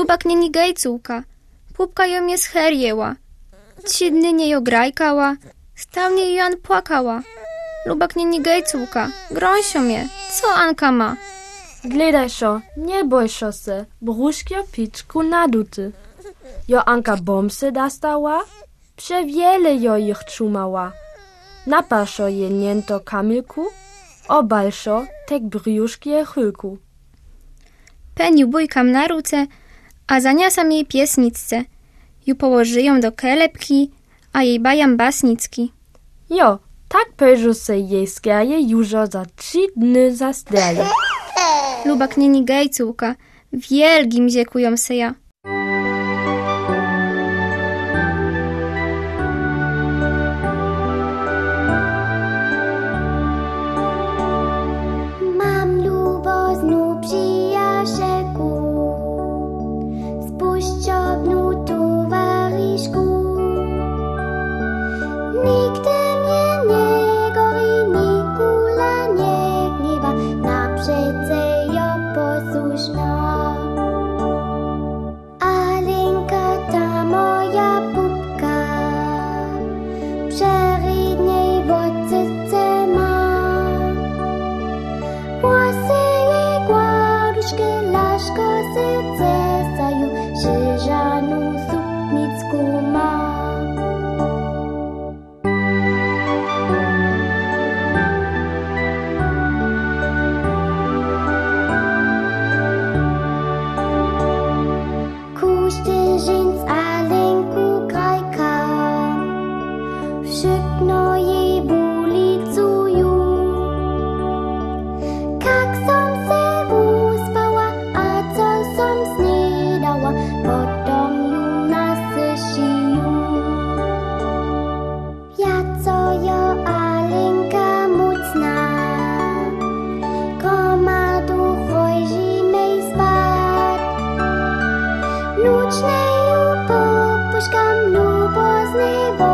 Lubak nie nigejcułka. Pupka ją je scherjęła. Trzy nie ją grajkała. Stawnie Jan płakała. Lubak nie nigejcułka. Grąsio mnie. Co Anka ma? Gledaj šo, nie boj šo se, brúškio pičku naduty. Jo Anka bomsy dostała, przewiele jo ich czumała. Napaszo je niento kamilku, obalszo tek brjuszkie chyku. Peniu bójkam na ruce, a zaniasam jej piesnicce. Ju położyją do kelepki, a jej bajam basnicki. Jo, tak peżu se jej skerje jużo za trzy dny zasteli. Lubak nie nigejcułka. Wielgim ziekują se ja. Spuściobnu towarzyszku. Nigdy mnie nie gori, nikula nie gniewa, na przece jo posłuszna. Alenka ta moja pupka, przeridniej w ocyce ma. Włosy jej gładuszkę, laszko serce дорожкам любо з неба.